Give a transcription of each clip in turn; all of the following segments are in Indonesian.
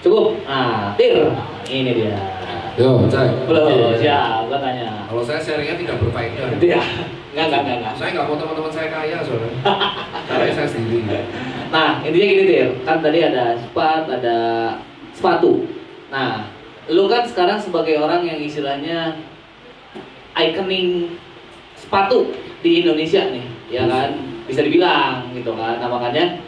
Cukup. Nah, Tir. Ini dia. Yo, cek. Belum, siap, gua tanya. Kalau saya sharingnya tidak berfaedah. Dia. Enggak, enggak, enggak, enggak. Saya nggak mau teman-teman saya kaya soalnya. Karena saya sendiri. Nah, intinya gini, Tir. Kan tadi ada spat, ada sepatu. Nah, lu kan sekarang sebagai orang yang istilahnya ikoning sepatu di Indonesia nih, ya kan? Bisa dibilang gitu kan. Nah, makanya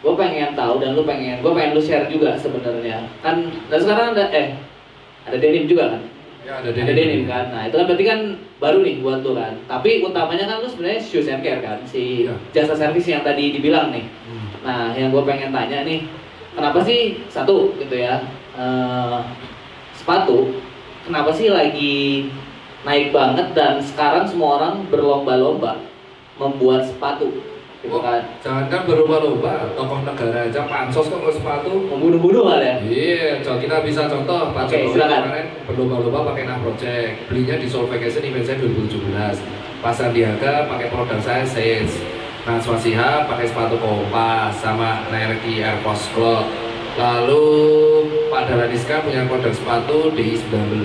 gue pengen tahu dan lu pengen, gue pengen lu share juga sebenarnya. Kan, dan sekarang ada, eh, ada denim juga kan? Ya ada Ada denim kan. Nah, itu kan berarti kan baru nih buat lu kan. Tapi utamanya kan lu sebenarnya shoes and care kan, si Iya. jasa servis yang tadi dibilang nih. Hmm. Nah, yang gue pengen tanya nih, kenapa sih satu gitu ya, eh, sepatu, kenapa sih lagi naik banget dan sekarang semua orang berlomba-lomba membuat sepatu, gitu Oh, kan? Jangan kan berlomba-lomba, tokoh negara aja pansos kok kalau sepatu. Membunuh-bunuh kan ya? Iya, coba kita bisa contoh Pak Oke, Jokowi silakan. kemarin berlomba-lomba pakai Nah Project, belinya di Seoul Vacation event saya 2017. Pak Sandiaga pakai produk saya Sage. Nah, Swasiha pakai sepatu Kompas sama Nike Air Force Cloud. Lalu Pak Dahlan punya produk sepatu DI19.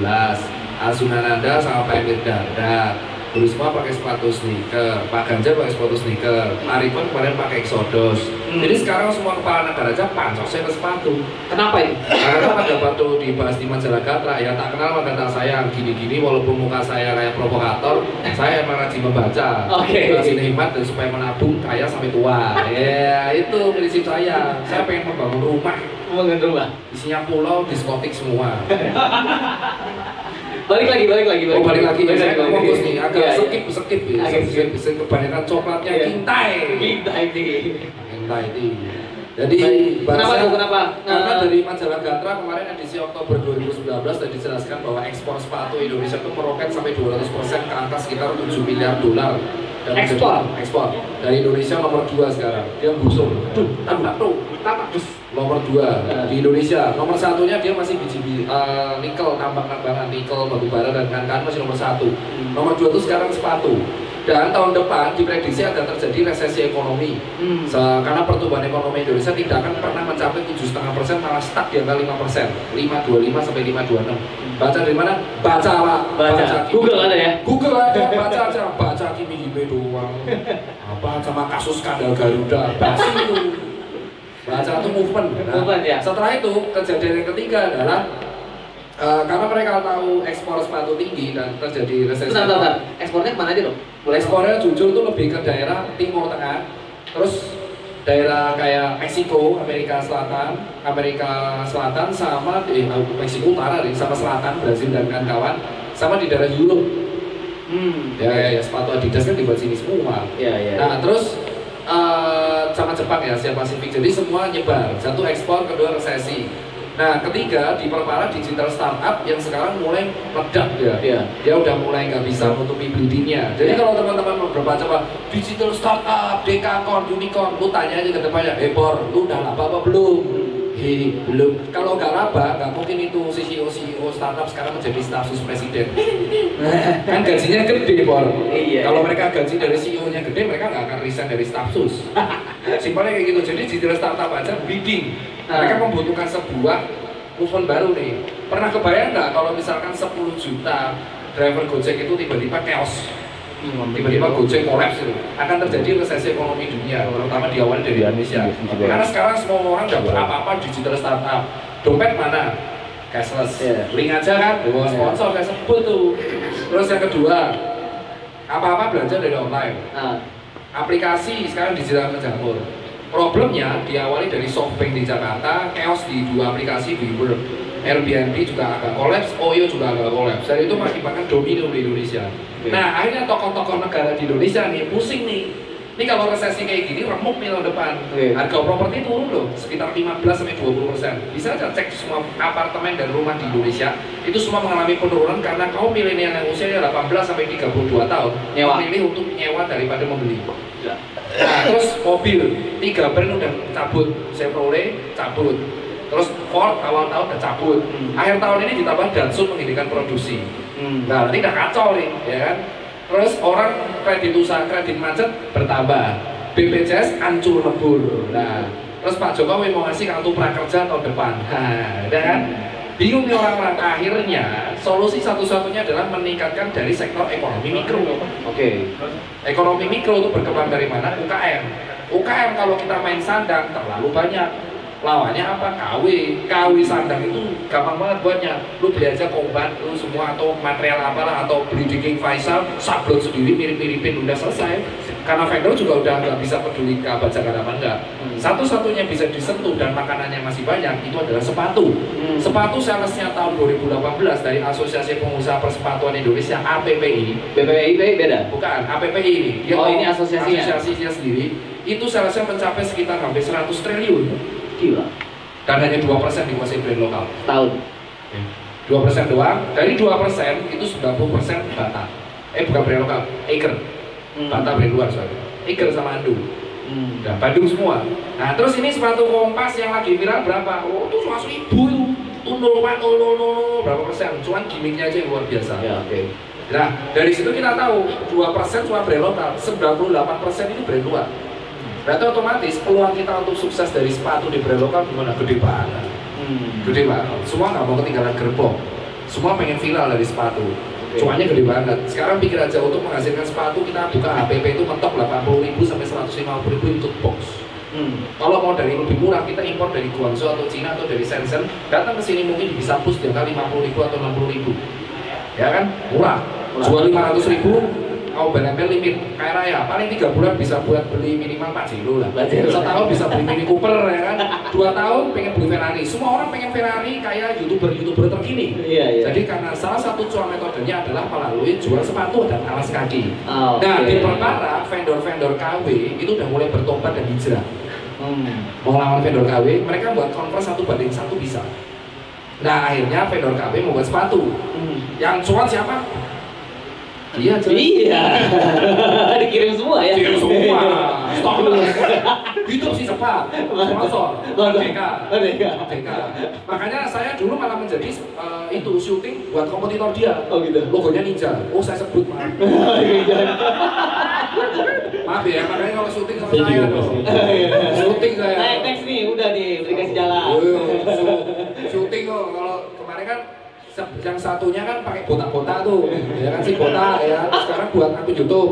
Asunananda sama Pak Emir Dardak. Terus semua pakai sepatu sneaker, Pak Ganjar pakai sepatu sneaker, Pak Rifan kemarin pakai Exodus. Hmm. Jadi sekarang semua kepala negara aja pansosnya ke sepatu. Kenapa itu? Karena pada waktu dibahas di majalah Gatra ya tak kenal maka kata saya gini-gini walaupun muka saya kayak provokator saya emang rajin membaca Oke. rajin hemat dan supaya menabung kaya sampai tua ya itu prinsip saya saya pengen membangun rumah Mengendur lah. isinya pulau diskotik semua Balik lagi, balik lagi, oh balik lagi balik lagi. fokus nih agak Iya, iya. skip skip ya Agak skip skip kebanyakan coklatnya kintai Kita ini. kintai itu jadi Kenapa tuh? Kenapa? Karena Nah, dari majalah Gatra kemarin edisi Oktober 2019 sudah dijelaskan bahwa ekspor sepatu Indonesia itu meroket sampai 200% ke angka sekitar 7 miliar dolar. Dan Ekspor? ekspor. Dari Indonesia nomor 2 sekarang. Dia busung. Tuh, tambah tuh, tambah. Nomor 2 Nah. di Indonesia. Nomor satunya dia masih biji biji eh, nikel, tambang-tambangan nikel, batu bara dan kawan-kawan masih nomor satu. Nomor 2 itu sekarang sepatu. Dan tahun depan diprediksi akan terjadi resesi ekonomi. Hmm. Karena pertumbuhan ekonomi Indonesia tidak akan pernah mencapai 7,5 persen, malah stuck di angka 5 persen, 5,25 sampai 5,26. Baca dari mana? Baca pak. Baca. Kimi. Google ada ya? Google ada, baca aja, baca Kimi Hime doang. Apa sama kasus skandal Garuda, baca itu. Baca itu movement. Nah, Movement, ya. Setelah itu kejadian yang ketiga adalah eh, karena mereka tahu ekspor sepatu tinggi dan terjadi resesi. Bentar, bentar. Ekspornya ke mana aja dong? Boleh Ekspornya jujur tuh lebih ke daerah timur tengah, terus daerah kayak Meksiko, Amerika Selatan, Amerika Selatan sama di eh, Meksiko Utara nih, sama Selatan, Brazil dan kawan-kawan, sama di daerah Europe. Hmm. Ya, ya, ya, sepatu Adidas kan dibuat sini semua. Iya, iya. Nah, terus eh, sama Jepang ya, Asia Pasifik. Jadi semua nyebar. Satu ekspor, kedua resesi. Nah, ketiga diperparah digital startup yang sekarang mulai meledak ya. Iya. Dia udah mulai nggak bisa menutupi bleedingnya. Jadi Iya. kalau teman-teman mau berbaca apa digital startup, dekakorn, unicorn, lu tanya aja ke depannya, eh Bor, lu udah laba apa belum? Hei, belum. Kalau nggak laba, nggak mungkin itu CEO CEO startup sekarang menjadi staf sus presiden. kan gajinya gede, Bor. Iya. Kalau mereka gaji dari CEO-nya gede, mereka nggak akan resign dari staf sus. Simpelnya kayak gitu. Jadi digital startup aja bidding. Mereka membutuhkan sebuah movement baru nih. Pernah kebayang nggak kalau misalkan 10 juta driver Gojek itu tiba-tiba chaos? tiba-tiba Gojek kolaps itu. Akan terjadi resesi ekonomi dunia terutama diawali dari Indonesia. karena sekarang semua orang udah apa-apa digital startup. Dompet mana? Cashless. Iya. link aja kan? Bawa sponsor kayak sebut tuh. Terus yang kedua apa-apa belanja dari online. Nah, aplikasi sekarang digital menjamur. Problemnya diawali dari softbank di Jakarta chaos di dua aplikasi WeWork Airbnb juga agak kolaps, Oyo juga agak kolaps. Dan itu mengakibatkan domino di Indonesia. Nah akhirnya tokoh-tokoh negara di Indonesia nih pusing nih ini kalau resesi kayak gini remuk nih tahun depan Oke. harga properti turun loh sekitar 15 sampai 20 persen bisa aja cek semua apartemen dan rumah di Indonesia itu semua mengalami penurunan karena kaum milenial yang usianya 18 sampai 32 tahun Nyewa. memilih untuk nyewa daripada membeli ya. Nah, terus mobil, tiga brand udah cabut, Chevrolet cabut, terus Ford awal tahun udah cabut, Hmm. akhir tahun ini ditambah Datsun menghentikan produksi. Hmm. Nah, nanti udah kacau nih, ya kan? Terus orang kredit usaha, kredit macet bertambah, BPJS hancur lebur. Nah, terus Pak Jokowi mau ngasih kartu prakerja tahun depan. Nah udah kan? Bingung nih orang-orang. Akhirnya solusi satu-satunya adalah meningkatkan dari sektor ekonomi mikro. Oke. ekonomi mikro itu berkembang dari mana? UKM UKM kalau kita main sandang terlalu banyak lawannya apa? KW KW sandang itu gampang banget buatnya. Lu beli aja kombat lu semua atau material apalah atau beli di King Faisal sablon sendiri mirip-miripin udah selesai. Karena vendor juga udah nggak bisa peduli kebaca apa enggak Hmm. satu-satunya bisa disentuh dan makanannya masih banyak itu adalah sepatu. Hmm. sepatu salesnya tahun 2018 dari Asosiasi Pengusaha Persepatuan Indonesia APPI BPIP beda. bukan APPI ini. Dia Oh, ini asosiasinya? asosiasinya sendiri. Itu salesnya mencapai sekitar hampir 100 triliun Gila. dan hanya 2% dikuasai brand lokal Tahun. 2% doang dari 2% itu 90% Bata eh bukan brand lokal Aker Hmm. Bata brand luar soalnya Aker sama Andu Hmm. dan Bandung semua nah terus ini sepatu kompas yang lagi viral berapa oh itu 100 ribu itu itu 0,000 berapa persen cuman gimmicknya aja yang luar biasa Ya, oke. Nah, dari situ kita tahu 2% cuma brand lokal, 98% ini brand luar. Berarti otomatis peluang kita untuk sukses dari sepatu di brand lokal gimana? Gede banget. Hmm. Gede banget. Semua nggak mau ketinggalan gerbong. Semua pengen viral dari sepatu. Oke. Cuannya gede banget. Sekarang pikir aja untuk menghasilkan sepatu kita buka HPP itu mentok 80.000 sampai 150.000 untuk box. Hmm. Kalau mau dari lebih murah kita impor dari Guangzhou atau Cina atau dari Shenzhen datang ke sini mungkin bisa push di angka 50.000 atau 60.000 ya kan murah jual 500.000 mau belempel limit kayak raya paling tiga bulan bisa buat beli minimal 4 kilo lah setahun bisa beli mini Cooper ya kan dua tahun pengen beli Ferrari semua orang pengen Ferrari kayak youtuber youtuber terkini Iya, iya. jadi karena salah satu cuan metodenya adalah melalui jual sepatu dan alas kaki Ah, Nah, di perkara vendor-vendor KW itu udah mulai bertobat dan hijrah Hmm. mau lawan vendor KW, mereka buat converse satu banding satu bisa. Nah akhirnya vendor KW membuat sepatu. Hmm. Yang cuan siapa? Iya, cuy. Iya. Dikirim semua ya. Kirim semua. Stok Hidup sih cepat. Sponsor. Merdeka. Merdeka. Merdeka. Makanya saya dulu malah menjadi eh, itu syuting buat kompetitor dia. Oh gitu. Logonya ninja. Oh saya sebut maaf. Iya. Maaf ya, makanya kalau syuting sama Saya dong. pasti. Syuting saya. Naik next nih, udah nih, beri kasih jalan. Oh, iya, syut- syuting kok kalau kemarin kan yang satunya kan pakai botak-botak tuh. Ya kan si botak ya. Terus sekarang buat akun YouTube.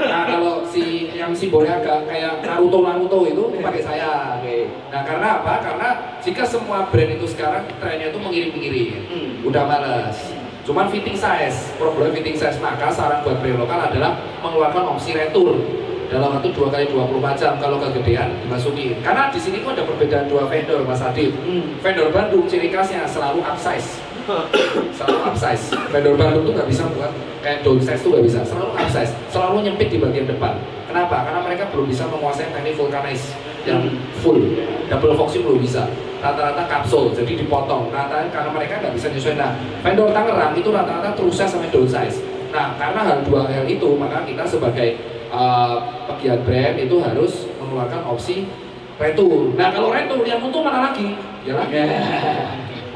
Nah kalau si yang simbolnya agak kayak Naruto Naruto itu pakai saya. Oke. nah karena apa? Karena jika semua brand itu sekarang trennya itu mengirim-mengirim Hmm. udah males. Cuman fitting size. Problem fitting size maka saran buat brand lokal adalah mengeluarkan opsi retur dalam waktu 2 kali 24 jam kalau kegedean dimasukin karena di sini tuh ada perbedaan dua vendor Mas Adit Hmm. vendor Bandung ciri khasnya selalu upsize selalu upsize. Vendor Bandung tuh nggak bisa buat kayak downsize tuh nggak bisa. Selalu upsize. Selalu nyempit di bagian depan. Kenapa? Karena mereka belum bisa menguasai teknik vulcanize yang full. Double foxing belum bisa. Rata-rata kapsul jadi dipotong. Rata karena mereka nggak bisa nyesuaiin. Nah vendor Tangerang itu rata-rata true size sampai downsize nah karena hal dua hal itu maka kita sebagai uh, pegiat brand itu harus mengeluarkan opsi retur nah kalau retur yang untung mana lagi? Ya lagi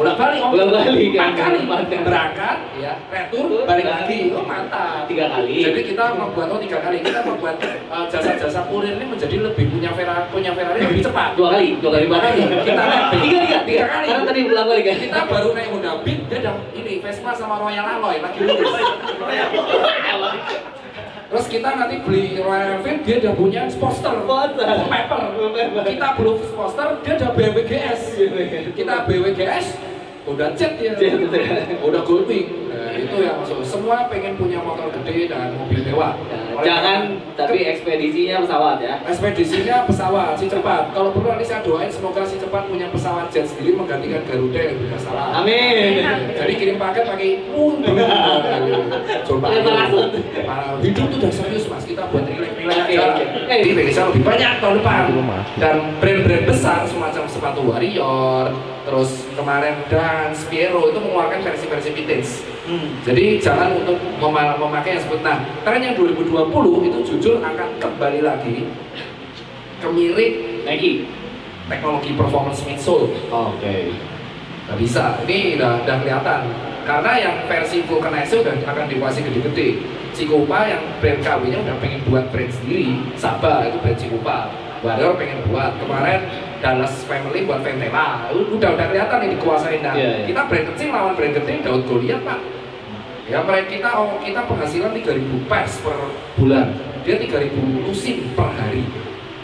bolak balik om Bolak balik, empat kan? kali Empat kali. berangkat ya retur balik lagi oh mantap Tiga kali. jadi kita membuat oh tiga kali kita membuat uh, jasa-jasa kurir ini menjadi lebih punya Ferrari punya Ferrari lebih cepat dua kali, dua kali Dua kali. Kita tiga, tiga, Tiga kali. Karena tadi ulang balik kan. kita baru naik Honda Beat dia ini Vespa sama Royal Alloy lagi lulus terus kita nanti beli Royal Enfield dia udah punya. Full paper. Kita belum Sportster dia udah BMW GS kita BMW GS udah jet betul. udah nah, itu yang maksud semua pengen punya motor gede dan mobil mewah. Ya, Oleh Jangan, tapi ekspedisinya pesawat ya. ekspedisinya pesawat si cepat. Kalau perlu nanti saya doain semoga si cepat punya pesawat jet sendiri menggantikan Garuda yang punya salah. Amin. jadi kirim paket pakai mun coba. Hidup tuh udah serius mas. Kita buat relax aja oke. eh di Indonesia lebih banyak tahun depan. Dan brand-brand besar semacam sepatu Warrior terus kemarin dan Spiero itu mengeluarkan versi-versi vintage. Hmm. jadi jangan untuk mema- memakai yang sebut. Nah tren yang 2020 itu jujur akan kembali lagi ke mirip Nike. teknologi performance midsole Oke. nggak bisa. Ini udah udah kelihatan. Karena yang versi vulcanize udah akan dikuasai gede-gede Cikupa yang brand KW nya udah pengen buat brand sendiri Sabah itu brand Cikupa Warrior pengen buat. Kemarin Dallas Family buat Ventela. Udah udah kelihatan ini dikuasain nah Iya, iya. kita brand kecil lawan brand gede Daud Goliat pak. Ya mereka kita oh, kita penghasilan 3000 pers per bulan. Dia 3000 lusin per hari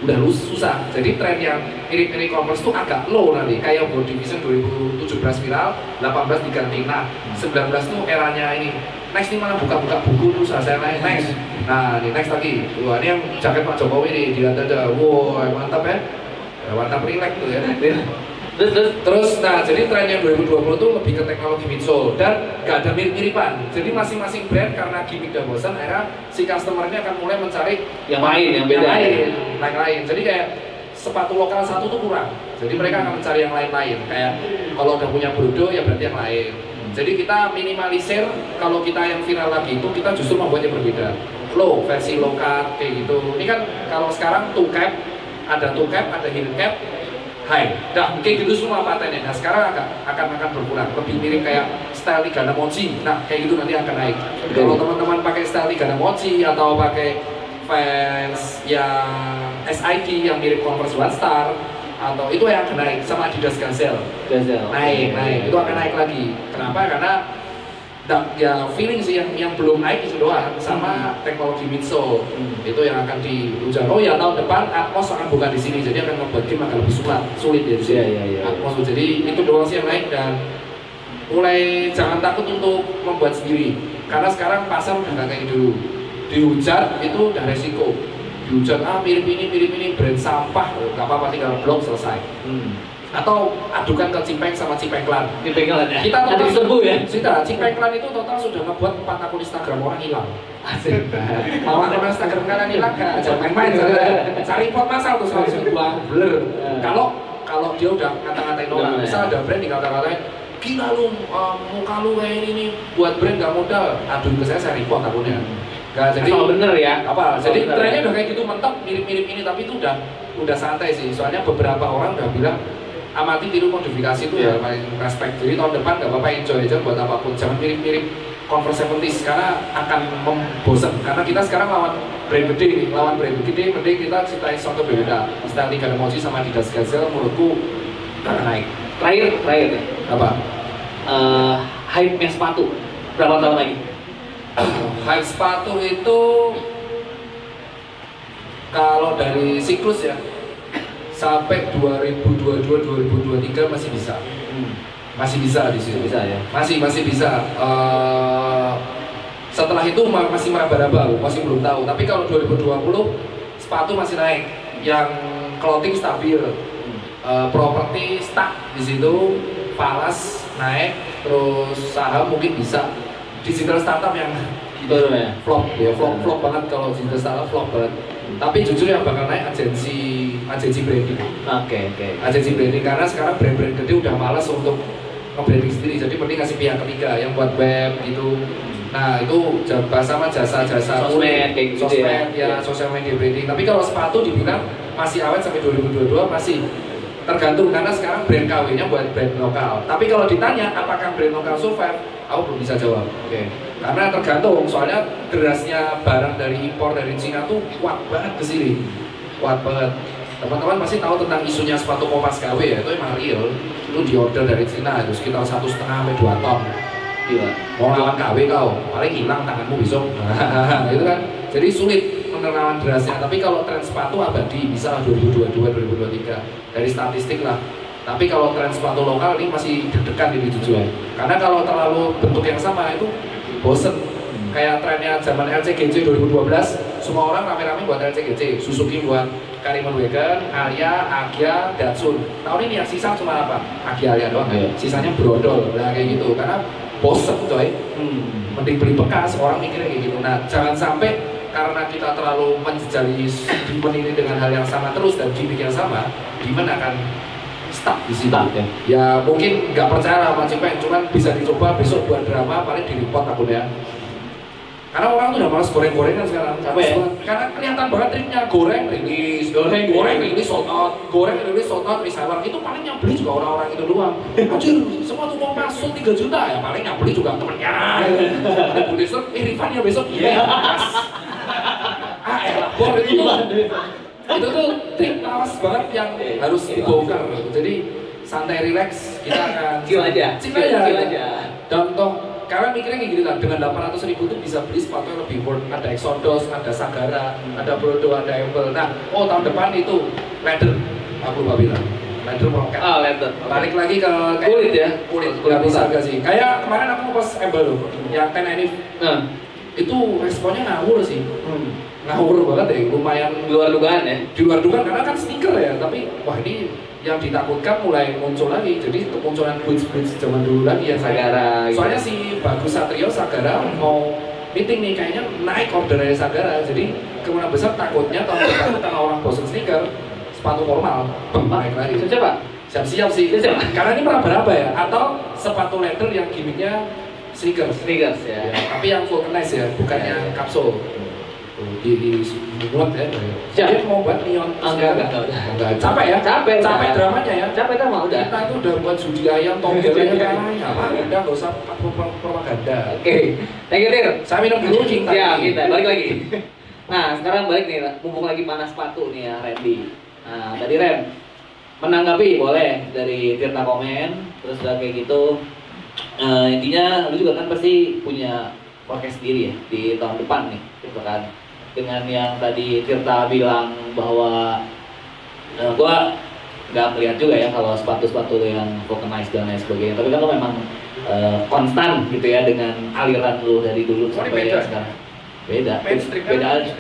udah susah. Jadi tren yang mirip-mirip e-commerce tuh agak low nanti. Kayak World Division 2017 viral 18 diganti. Nah 19 tuh eranya ini. Next nih mana? Buka-buka buku tuh saya naik next. Nah ini next lagi. Wah ini yang jaket Pak Jokowi nih dilihat aja. Wow mantap Ya, mantap relax tuh ya Terus terus Terus, nah jadi tren yang 2020 tuh lebih ke teknologi midsole dan gak ada mirip-miripan. Jadi masing-masing brand karena gimmick dan bosan, akhirnya si customernya akan mulai mencari yang lain yang beda. yang lain, yang lain. Jadi kayak sepatu lokal satu tuh kurang. Jadi mereka akan mencari yang lain-lain. Kayak kalau udah punya Brodo ya berarti yang lain. Jadi kita minimalisir kalau kita yang viral lagi itu kita justru membuat yang berbeda. Low versi low cut kayak gitu. Ini kan kalau sekarang two cap, ada two cap, ada hidden cap, high. Nah, kayak gitu semua patennya. Nah, sekarang akan akan akan berkurang. Lebih mirip kayak style Liga Mochi. Nah, kayak gitu nanti akan naik. Kalau teman-teman pakai style Liga Mochi atau pakai fans yang SID yang mirip Converse One Star atau itu yang akan naik sama Adidas Gazelle Gazel. naik naik itu akan naik lagi kenapa karena da- ya feeling sih yang yang belum naik itu doang sama teknologi midsole Hmm. itu yang akan diujar. Oh ya tahun depan Atmos akan buka di sini jadi akan membuat game akan lebih sulit sulit ya sini. Iya, iya, iya. Atmos jadi itu doang sih yang naik dan mulai jangan takut untuk membuat sendiri. Karena sekarang pasar udah nggak kayak dulu dihujat itu udah resiko. Dihujat ah mirip ini mirip ini brand sampah. Nggak apa-apa tinggal blok selesai. Hmm. Atau adukan ke Cipeng sama Cipeng Klan. Dipegang ya. kita ada total diserbu ya. sudah Cipeng Klan itu total sudah ngebuat empat akun Instagram orang hilang. Asik. mau akun Instagram kalian hilang kan jangan main-main cari pot masal tuh langsung buang blur. Kalau kalau dia udah ngata-ngatain orang misal ada brand dikata-katain gila lu um, muka lu kayak ini nih buat brand gak modal. Aduh ke saya saya report akunnya. Gak, jadi Asal bener ya. apa? Asal jadi trennya ya. udah kayak gitu mentok mirip-mirip ini tapi itu udah udah santai sih. Soalnya beberapa orang udah bilang amati tiru modifikasi itu ya Iya. paling respect. Jadi tahun depan gak apa-apa enjoy aja buat apa pun. Jangan mirip-mirip Converse 70s karena akan membosan karena kita sekarang lawan brand gede lawan brand gede mending kita ceritain sesuatu berbeda Liga Emoji sama Adidas Gazelle menurutku akan naik. Terakhir terakhir. Ya. apa? Eh, hype-nya sepatu. Berapa tahun lagi? hype sepatu itu kalau dari siklus ya sampai 2022-2023 masih bisa. Masih bisa di situ. Bisa ya. masih masih bisa. Eh, setelah itu ma- masih meraba-raba masih belum tahu. Tapi kalau 2020 sepatu masih naik. Yang clothing stabil. Eh, properti stuck di situ. Falas naik. Terus saham mungkin bisa. Digital startup yang Turun ya. flop. Ya flop flop banget. Kalau digital startup flop banget. Tapi jujur yang bakal naik agensi agensi branding. Oke oke. agensi branding karena sekarang brand-brand gede udah malas untuk nge-branding sendiri. Jadi mending ngasih pihak ketiga yang buat web gitu. Nah itu jasa sama jasa-jasa Sosmed, kayak gitu sosmed ya. ya sosial media branding. Tapi kalau sepatu dibilang masih awet sampai 2022 masih tergantung. Karena sekarang brand KW-nya buat brand lokal. Tapi kalau ditanya apakah brand lokal survive? Aku belum bisa jawab. Oke. karena tergantung. Soalnya derasnya barang dari impor dari Cina tuh kuat banget ke sini. Kuat banget teman-teman pasti tahu tentang isunya sepatu kopas KW ya itu emang real. Itu diorder dari Cina itu sekitar satu setengah sampai dua ton. Gila. mau lawan KW kau paling hilang tanganmu besok. Gitu kan? Jadi sulit menerlawan derasnya. Tapi kalau tren sepatu abadi bisa lah 2022 2023 dari statistik lah. Tapi kalau tren sepatu lokal ini masih deg-degan ini jujur. Karena kalau terlalu bentuk yang sama itu bosen. Kayak trennya zaman LCGC 2012 semua orang rame-rame buat LCGC Suzuki buat Karimun Wagon, Aria, Agia, Datsun. Tahun ini yang sisa cuma apa? Agia Aria doang Iya. sisanya brodol lah kayak gitu. Karena bosen coy. Hmm. mending beli bekas orang mikirnya kayak gitu. Nah jangan sampai karena kita terlalu menjejali demand ini dengan hal yang sama terus dan gimmick yang sama demand akan stuck di situ? Stuck, ya. ya mungkin nggak percaya sama Cipeng. Cuman bisa dicoba besok buat drama paling di report akunnya karena orang tuh udah malas goreng-gorengan sekarang. Apa ya? karena kelihatan banget triknya goreng rilis Goreng, goreng rilis. sold out. Goreng rilis sold out reseller. Itu paling yang beli juga orang-orang itu doang. Anjir semua tuh mau masuk 3 juta. Ya paling yang beli juga temennya. Ada Bu Desur, eh refund ya besok. Iya. Mas. ah elah bor itu tuh. Itu tuh trik lawas banget yang harus dibongkar. Jadi santai relax. Kita akan Chill aja. chill aja, Chill aja. contoh kalian mikirnya kayak gini lah dengan 800 ribu tuh bisa beli sepatu yang lebih worth. Ada Exodus, ada Sagara, ada Brodo, ada Amble nah oh tahun depan itu leather aku lupa bilang. Leather rocket Ah, leather. balik lagi ke kayak- Kulit ya? kulit Kulit bisa gak sih. Kayak kemarin aku pas Amble loh yang 10 Enif Nah, itu responnya ngawur sih. Ngawur banget ya lumayan di luar dugaan ya. di luar dugaan karena kan sneaker ya tapi wah ini yang ditakutkan mulai muncul lagi jadi kemunculan boots boots zaman dulu lagi yang Sagara, gitu. soalnya si Bagus Satrio Sagara mau meeting nih kayaknya naik order dari Sagara jadi kemungkinan besar takutnya tahun depan karena orang bosan sneaker sepatu formal naik lagi Siap siap-siap sih Siap-siap. karena ini meraba-raba ya atau sepatu leather yang gimmicknya sneakers Sneakers ya. Ya, tapi yang vulcanize ya, bukan Ya, yang ya. kapsul. Di di dibuat ya. Siap. Dia mau buat neon. Enggak, enggak, enggak. Capek ya? Capek, Capek udah. dramanya ya. Capek dah mah udah. Kita itu udah buat judi ayam, tombol ayam kalahnya. Apa? Udah nggak usah pro- pro- propaganda. Oke, thank you Tir. Saya minum dulu cinta. Ya, kita balik lagi. Nah, sekarang balik nih, mumpung lagi panas sepatu nih ya, Randy. Nah, tadi Ren, menanggapi boleh dari Tirta komen, terus udah kayak gitu. Eh, intinya lu juga kan pasti punya forecast sendiri ya di tahun depan nih, gitu kan. Dengan yang tadi Tirta bilang bahwa eh, gua nggak melihat juga ya kalau sepatu-sepatu yang vulcanized dan lain sebagainya. Tapi kan lu memang eh, konstan gitu ya dengan aliran lu dari dulu Oh, sampai beda. sekarang. Beda, Mainstream kan? beda aja.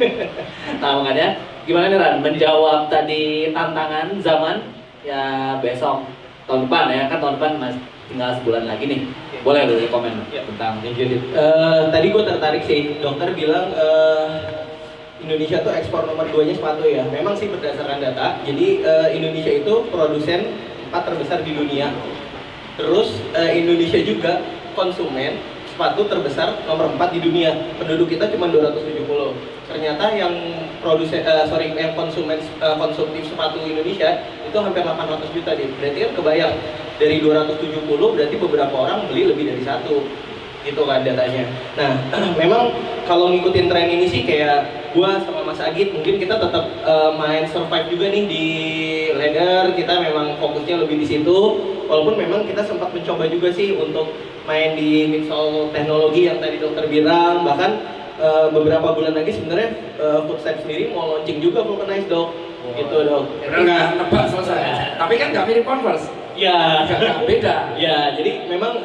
nah makanya gimana nih Ran menjawab tadi tantangan zaman ya besok tahun depan ya kan tahun depan mas tinggal sebulan lagi nih boleh lu komen Ya. tentang Eh, tadi gue tertarik sih, dokter bilang eh, Indonesia tuh ekspor nomor 2 nya sepatu ya. Memang sih berdasarkan data, jadi eh, Indonesia itu produsen empat terbesar di dunia. Terus eh, Indonesia juga konsumen sepatu terbesar nomor 4 di dunia. Penduduk kita cuma 270. Ternyata yang produsen eh, sorry yang konsumen eh, konsumtif sepatu Indonesia itu hampir 800 juta deh. Berarti kan kebayang dari 270 berarti beberapa orang beli lebih dari satu gitu kan datanya. Nah, memang kalau ngikutin tren ini sih kayak gua sama Mas Agit mungkin kita tetap eh, main survive juga nih di leather, kita memang fokusnya lebih di situ. Walaupun memang kita sempat mencoba juga sih untuk main di midsole teknologi yang tadi dokter bilang, bahkan eh, beberapa bulan lagi sebenarnya eh, Footstep sendiri mau launching juga vulcanized dok. Gitu dok. Bener nggak? Nebak selesai. Tapi kan nggak mirip Converse. Ya, Nggak nggak beda. Ya, jadi memang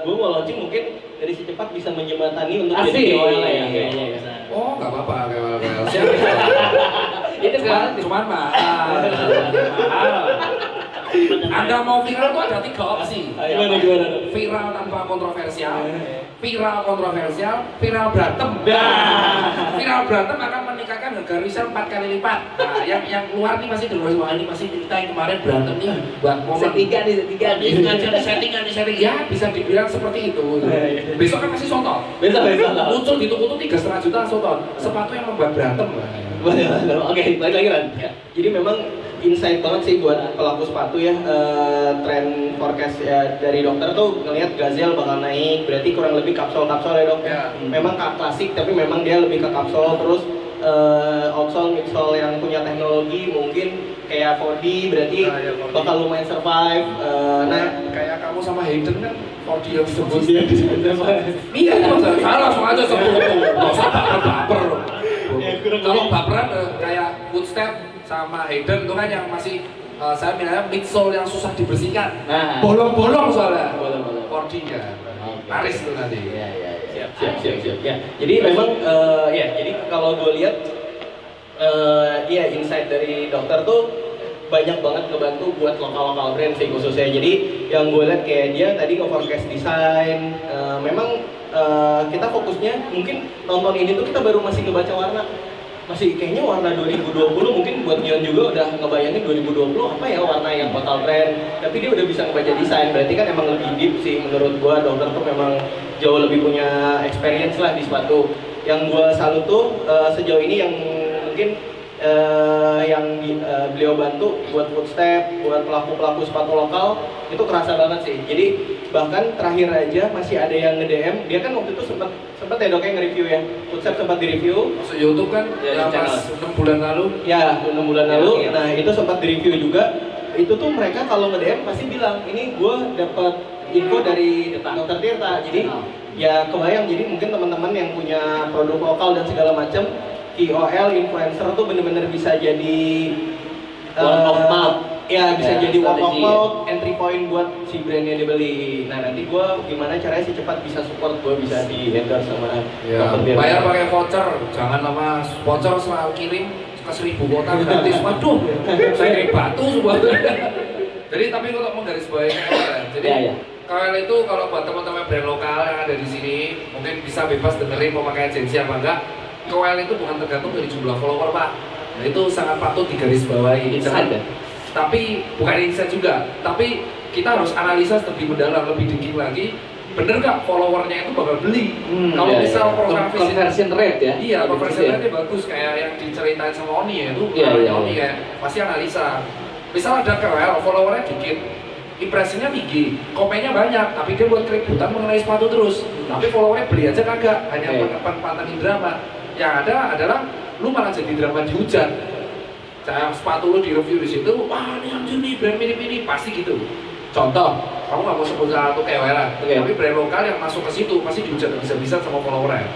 gue mau launching mungkin dari secepat bisa menjembatani untuk Asik. jadi KOL ya. Iya, iya, iya. Oh, nggak apa-apa, kayak Siap. itu kan cuman mahal. mahal. Anda mau viral tuh ada tiga opsi. Gimana gimana? Viral tanpa kontroversial, viral kontroversial, viral berantem. Nah. Viral berantem akan meningkatkan harga resell empat kali lipat. Nah, yang yang keluar nih masih dulu wah ini masih cerita yang kemarin berantem nih buat momen. setiga nih setiga Ini sengaja di setting di setting ya bisa dibilang seperti itu. Iya, iya. Besok kan masih soto. besok besok Muncul di toko tuh tiga setengah juta soto. Sepatu yang membuat berantem. oke balik lagi Ran Ya, jadi memang insight banget sih buat pelaku sepatu ya eh, tren forecast ya, dari dokter tuh ngelihat Gazelle bakal naik berarti kurang lebih kapsul-kapsul ya dok Ya. memang klasik tapi memang dia lebih ke kapsul terus eh, outsole midsole yang punya teknologi mungkin kayak 4D berarti Ah, ya, 4D. bakal lumayan survive Eh, nah Nah, kayak kamu sama Hayden kan 4D yang disebut dia apa? Iya, itu masalah. Saya langsung aja sebut. Nggak usah baper-baper. Ya, kurang Kalau baperan kayak Footstep sama Hayden itu kan yang masih eh, saya bilangnya midsole yang susah dibersihkan. nah Bolong-bolong soalnya. Bolong-bolong. 4D ya. Oke. Laris itu nanti. Iya, iya, iya. siap siap siap ya jadi memang eh, ya jadi kalau gue lihat eh iya insight dari dokter tuh banyak banget ngebantu buat lokal lokal brand sih khususnya jadi yang gue lihat kayak dia tadi nge-forecast desain eh, memang eh, kita fokusnya mungkin nonton ini tuh kita baru masih ngebaca warna masih kayaknya warna 2020 mungkin buat Nyon juga udah ngebayangin 2020 apa ya warna yang bakal tren tapi dia udah bisa ngebaca desain. Berarti kan emang lebih deep sih menurut gua. Dokter tuh memang jauh lebih punya experience lah di sepatu. Yang gua salut tuh eh, sejauh ini yang mungkin eh, yang eh, beliau bantu buat footstep buat pelaku-pelaku sepatu lokal itu kerasa banget sih. Jadi bahkan terakhir aja masih ada yang nge-DM dia kan waktu itu sempat sempet ya doknya nge-review ya. Foodstep sempat di-review. Masuk YouTube kan Ya, yang channel. pas 6 bulan lalu Ya, 6 bulan Ya, lalu. iya. Nah, itu sempat di-review juga. Itu tuh mereka kalau nge-DM pasti bilang, "Ini gue dapat info dari. Dokter Tirta." Jadi Oh. ya kebayang jadi mungkin teman-teman yang punya produk lokal dan segala macam KOL influencer tuh bener-bener bisa jadi Word of mouth. Ya, bisa Ya, jadi word of ya. mouth, entry point buat si brandnya dibeli. Nah, nanti gua gimana caranya sih cepat bisa support gua bisa di endorse sama Ya, bayar pakai voucher, jangan nama sponsor selalu kirim ke seribu kota gratis. Waduh, saya kayak batu semua. Jadi tapi untuk menggarisbawahi KOL, jadi Ya, ya. KOL itu kalau buat teman-teman brand lokal yang ada di sini, mungkin bisa bebas dengerin mau pakai agensi apa enggak. KOL itu bukan tergantung dari jumlah follower pak. Nah itu sangat patut digarisbawahi. Insight Jangan- ya? Tapi bukan insight juga, tapi kita harus analisa lebih mendalam, lebih dikit lagi. Bener nggak followernya itu bakal beli? Hmm, kalau ya, misal ya. profil Con- visit conversion rate ya. Iya, conversion gitu ya. rate bagus kayak yang diceritain sama Oni ya itu Iya, iya, Oni iya. ya. Pasti analisa. Misal ada KOL, followernya dikit, impresinya tinggi, komennya banyak, tapi dia buat keributan mengenai sepatu terus. Tapi followernya beli aja kagak, hanya okay. pantengin drama. Yang ada adalah lu malah jadi drama dihujat. Saya sepatu lu di review di situ, wah ini anjir nih brand mini-mini, pasti gitu. Contoh, kamu nggak mau sebut salah satu KOL, Oke. tapi brand lokal yang masuk ke situ pasti dihujat bisa-bisa sama followernya.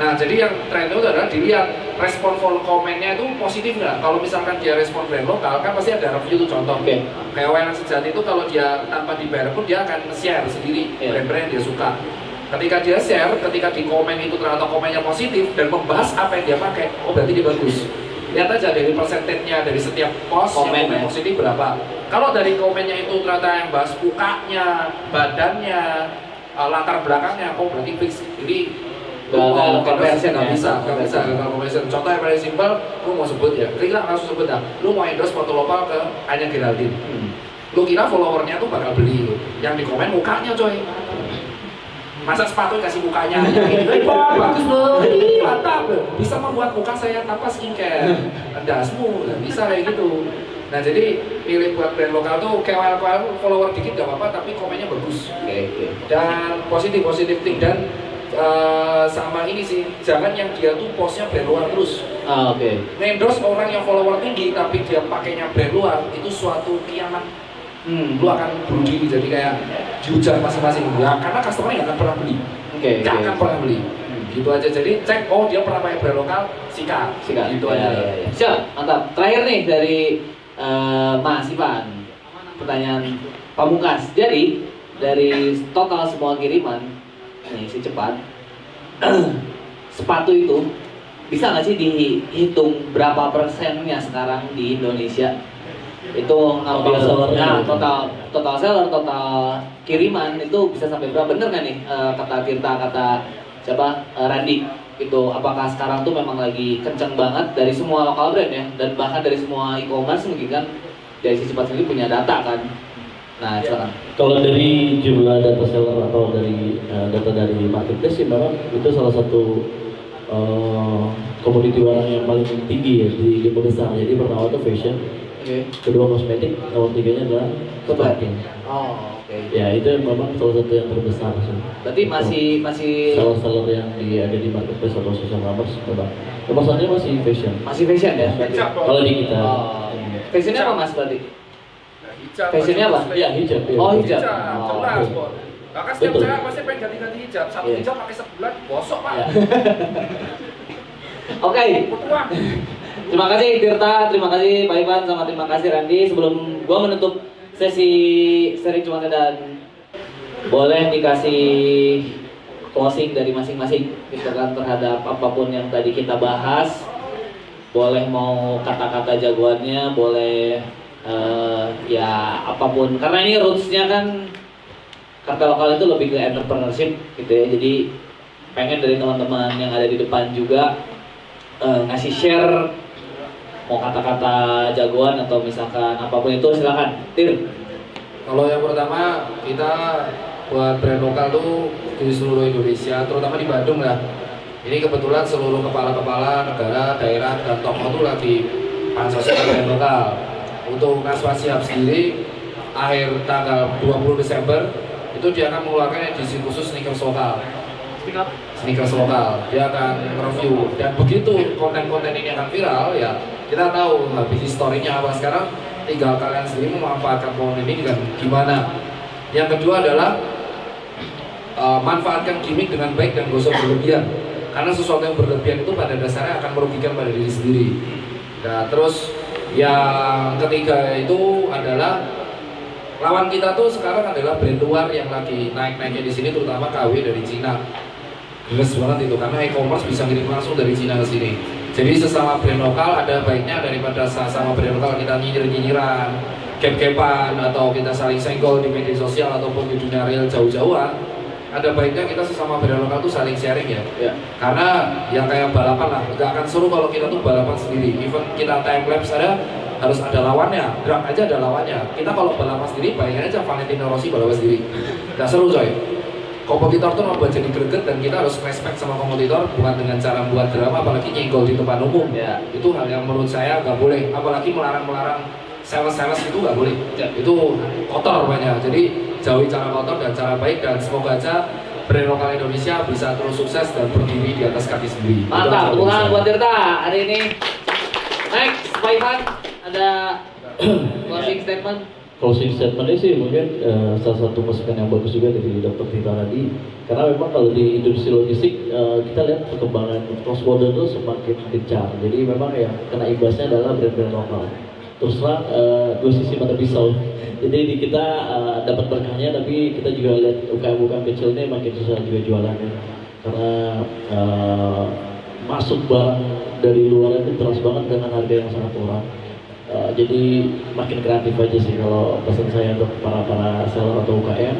Nah, jadi yang tren itu adalah dilihat respon follow komennya itu positif nggak? Kalau misalkan dia respon brand lokal, kan pasti ada review tuh contoh. Oke. Kayak yang sejati itu kalau dia tanpa dibayar pun dia akan share sendiri Iya. brand-brand yang dia suka. Ketika dia share, ketika di komen itu ternyata komennya positif dan membahas apa yang dia pakai, oh berarti dia bagus. Lihat aja dari persentasenya dari setiap post Komen yang komen ya. positif berapa. Kalau dari komennya itu ternyata yang bahas mukanya, badannya, uh, latar belakangnya, oh berarti fix. Jadi Gagal mau conversion nggak ya, bisa, nggak bisa gagal conversion. Contoh yang paling simpel, lu mau sebut ya, Rila langsung sebut dah. Lu mau endorse foto lokal ke Anya Geraldine. Hmm. Lu kira followernya tuh bakal beli lu. Yang di komen mukanya coy. Masa sepatu kasih mukanya aja gitu. Wah, bagus loh. Ih, mantap. Bisa membuat muka saya tanpa skincare. Dasmu, nggak bisa kayak gitu. Nah jadi pilih buat brand lokal tuh KOL KOL follower dikit gak apa-apa tapi komennya bagus dan positif positif thing dan eh, sama ini sih jangan yang dia tuh postnya brand luar terus Ah, oke. endorse orang yang follower tinggi tapi dia pakainya brand luar itu suatu kiamat Hmm. lu akan bunuh diri jadi kayak dihujat masing-masing ya karena customer nggak akan pernah beli Oke, nggak oke. akan pernah beli Hmm. gitu aja jadi cek oh dia pernah pakai brand lokal sikat Sikat. gitu Ya, aja ya, ya. Siap, mantap. Terakhir nih dari eh, Mas Ivan. Pertanyaan pamungkas. Jadi dari total semua kiriman nih si cepat sepatu itu bisa nggak sih dihitung berapa persennya sekarang di Indonesia itu ngambil Total nah, gitu. total total seller total kiriman itu bisa sampai berapa? Bener nggak nih eh, kata Tirta kata siapa? Eh, Randi itu apakah sekarang tuh memang lagi kenceng banget dari semua lokal brand ya? Dan bahkan dari semua e-commerce mungkin kan dari sisi cepat sendiri punya data kan? Nah silakan Kalau dari jumlah data seller atau dari eh, data dari marketplace sih memang itu salah satu eh, komoditi barang yang paling tinggi ya di lima besar. Jadi pertama itu fashion, oke kedua kosmetik, nomor tiganya adalah clothing. oh oke Ya itu memang salah satu yang terbesar sih. berarti masih masih seller-seller yang di, ada di marketplace atau social commerce memang nomor satunya masih fashion. masih fashion ya. Kalau di kita, oh fashionnya apa mas berarti Nah, hijab Fashionnya apa? ya hijab. ya. Oh, hijab. hijab Oh, jelas oke. Bahkan setiap Betul. cewek pasti pengen ganti-ganti hijab satu Iya. hijab pakai sebulan bosok pak Ya. oke Ketua. Terima kasih Tirta, terima kasih Pak Ivan, sama terima kasih Randy. Sebelum gua menutup sesi seri cuma dan boleh dikasih closing dari masing-masing gitu kan terhadap apa pun yang tadi kita bahas. Boleh mau kata-kata jagoannya, boleh eh, ya apa pun. Karena ini rootsnya kan kata lokal itu lebih ke entrepreneurship gitu ya. Jadi pengen dari teman-teman yang ada di depan juga eh, ngasih share mau kata-kata jagoan atau misalkan apa pun itu silakan Tir Kalau yang pertama kita buat brand lokal tuh di seluruh Indonesia, terutama di Bandung lah. Ini kebetulan seluruh kepala-kepala negara, daerah, dan tokoh tuh lagi pansosnya brand lokal. Untuk Naswa Siap sendiri, akhir tanggal 20 Desember itu dia akan mengeluarkan edisi khusus sneakers lokal. Sneakers lokal. Dia akan review dan begitu konten-konten ini akan viral ya kita tahu habis historinya apa. Sekarang tinggal kalian sendiri memanfaatkan momen ini dengan gimana. Yang kedua adalah uh, manfaatkan gimmick dengan baik dan usah berlebihan. Karena sesuatu yang berlebihan itu pada dasarnya akan merugikan pada diri sendiri. Nah terus yang ketiga itu adalah lawan kita tuh sekarang adalah brand luar yang lagi naik-naiknya di sini terutama KW dari Cina Gemes banget itu karena e-commerce bisa ngirim langsung dari Cina ke sini. Jadi sesama brand lokal ada baiknya daripada sama brand lokal kita nyinyir-nyinyiran, gap-gapan atau kita saling senggol di media sosial ataupun di dunia real jauh-jauhan. Ada baiknya kita sesama brand lokal tuh saling sharing ya. Ya. Karena yang kayak balapan lah, nggak akan seru kalau kita tuh balapan sendiri. Even kita time lapse ada harus ada lawannya, drag aja ada lawannya. Kita kalau balapan sendiri, bayangin aja Valentino Rossi balapan sendiri. Nggak seru coy kompetitor tuh membuat jadi greget dan kita harus respect sama kompetitor bukan dengan cara membuat drama apalagi nyenggol di tempat umum Ya. itu hal yang menurut saya nggak boleh apalagi melarang-melarang sales-sales itu nggak boleh Ya. itu kotor banyak jadi jauhi cara kotor dan cara baik dan semoga aja brand lokal Indonesia bisa terus sukses dan berdiri di atas kaki sendiri Mantap, saya. buat Tirta hari ini. Next, Pak Ivan, ada closing statement. closing statementnya sih mungkin eh, salah satu masukan yang bagus juga dari Dr. Tita tadi. Karena memang kalau di industri logistik eh, kita lihat perkembangan cross border itu semakin gencar. Jadi memang ya kena imbasnya adalah brand-brand lokal. Terus terang eh, dua sisi mata pisau. Jadi di kita eh, dapat berkahnya tapi kita juga lihat UKM-UKM kecil ini makin susah juga jualannya karena eh, masuk barang dari luar itu terus banget dengan harga yang sangat murah Uh, jadi makin kreatif aja sih kalau pesan saya untuk para para seller atau UKM.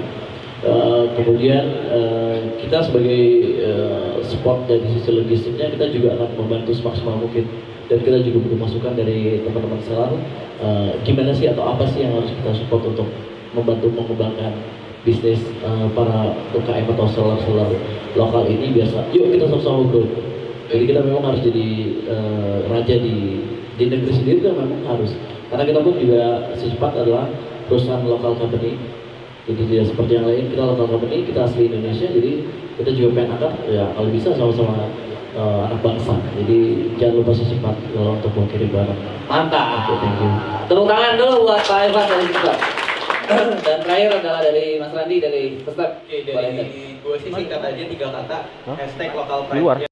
Uh, kemudian uh, kita sebagai uh, support dari sisi logistiknya kita juga akan membantu semaksimal mungkin. Dan kita juga butuh masukan dari teman-teman seller. Uh, gimana sih atau apa sih yang harus kita support untuk membantu mengembangkan bisnis uh, para UKM atau seller-seller lokal ini biasa? Yuk kita sama-sama grow jadi kita memang harus jadi uh, raja di di negeri sendiri kan memang harus karena kita pun juga secepat adalah perusahaan lokal company jadi tidak seperti yang lain kita lokal company kita asli Indonesia jadi kita juga pengen angkat ya kalau bisa sama-sama uh, anak bangsa jadi jangan lupa secepat kalau untuk mengirim barang Mantap. Oke, thank you. Tepuk tangan dulu buat Pak Ivan dari kita. Dan terakhir adalah dari Mas Randi dari. Oke, dari gue sih singkat aja tiga kata. Hashtag lokal pride.